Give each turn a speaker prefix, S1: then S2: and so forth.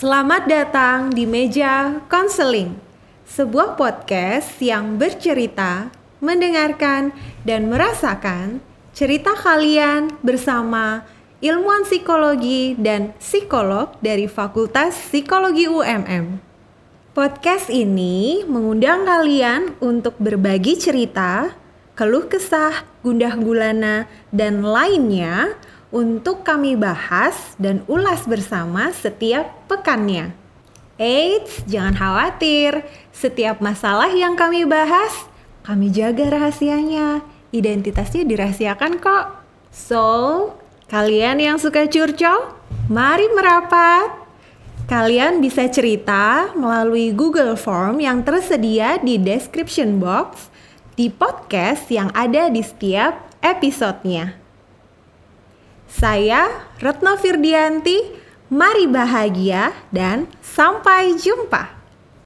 S1: Selamat datang di Meja Konseling, sebuah podcast yang bercerita, mendengarkan, dan merasakan cerita kalian bersama ilmuwan psikologi dan psikolog dari Fakultas Psikologi UMM. Podcast ini mengundang kalian untuk berbagi cerita, keluh kesah, gundah gulana, dan lainnya untuk kami bahas dan ulas bersama setiap pekannya. Eits, jangan khawatir. Setiap masalah yang kami bahas, kami jaga rahasianya. Identitasnya dirahasiakan kok. So, kalian yang suka curcol, mari merapat. Kalian bisa cerita melalui Google Form yang tersedia di description box di podcast yang ada di setiap episodenya. Saya Retno Firdianti, mari bahagia dan sampai jumpa.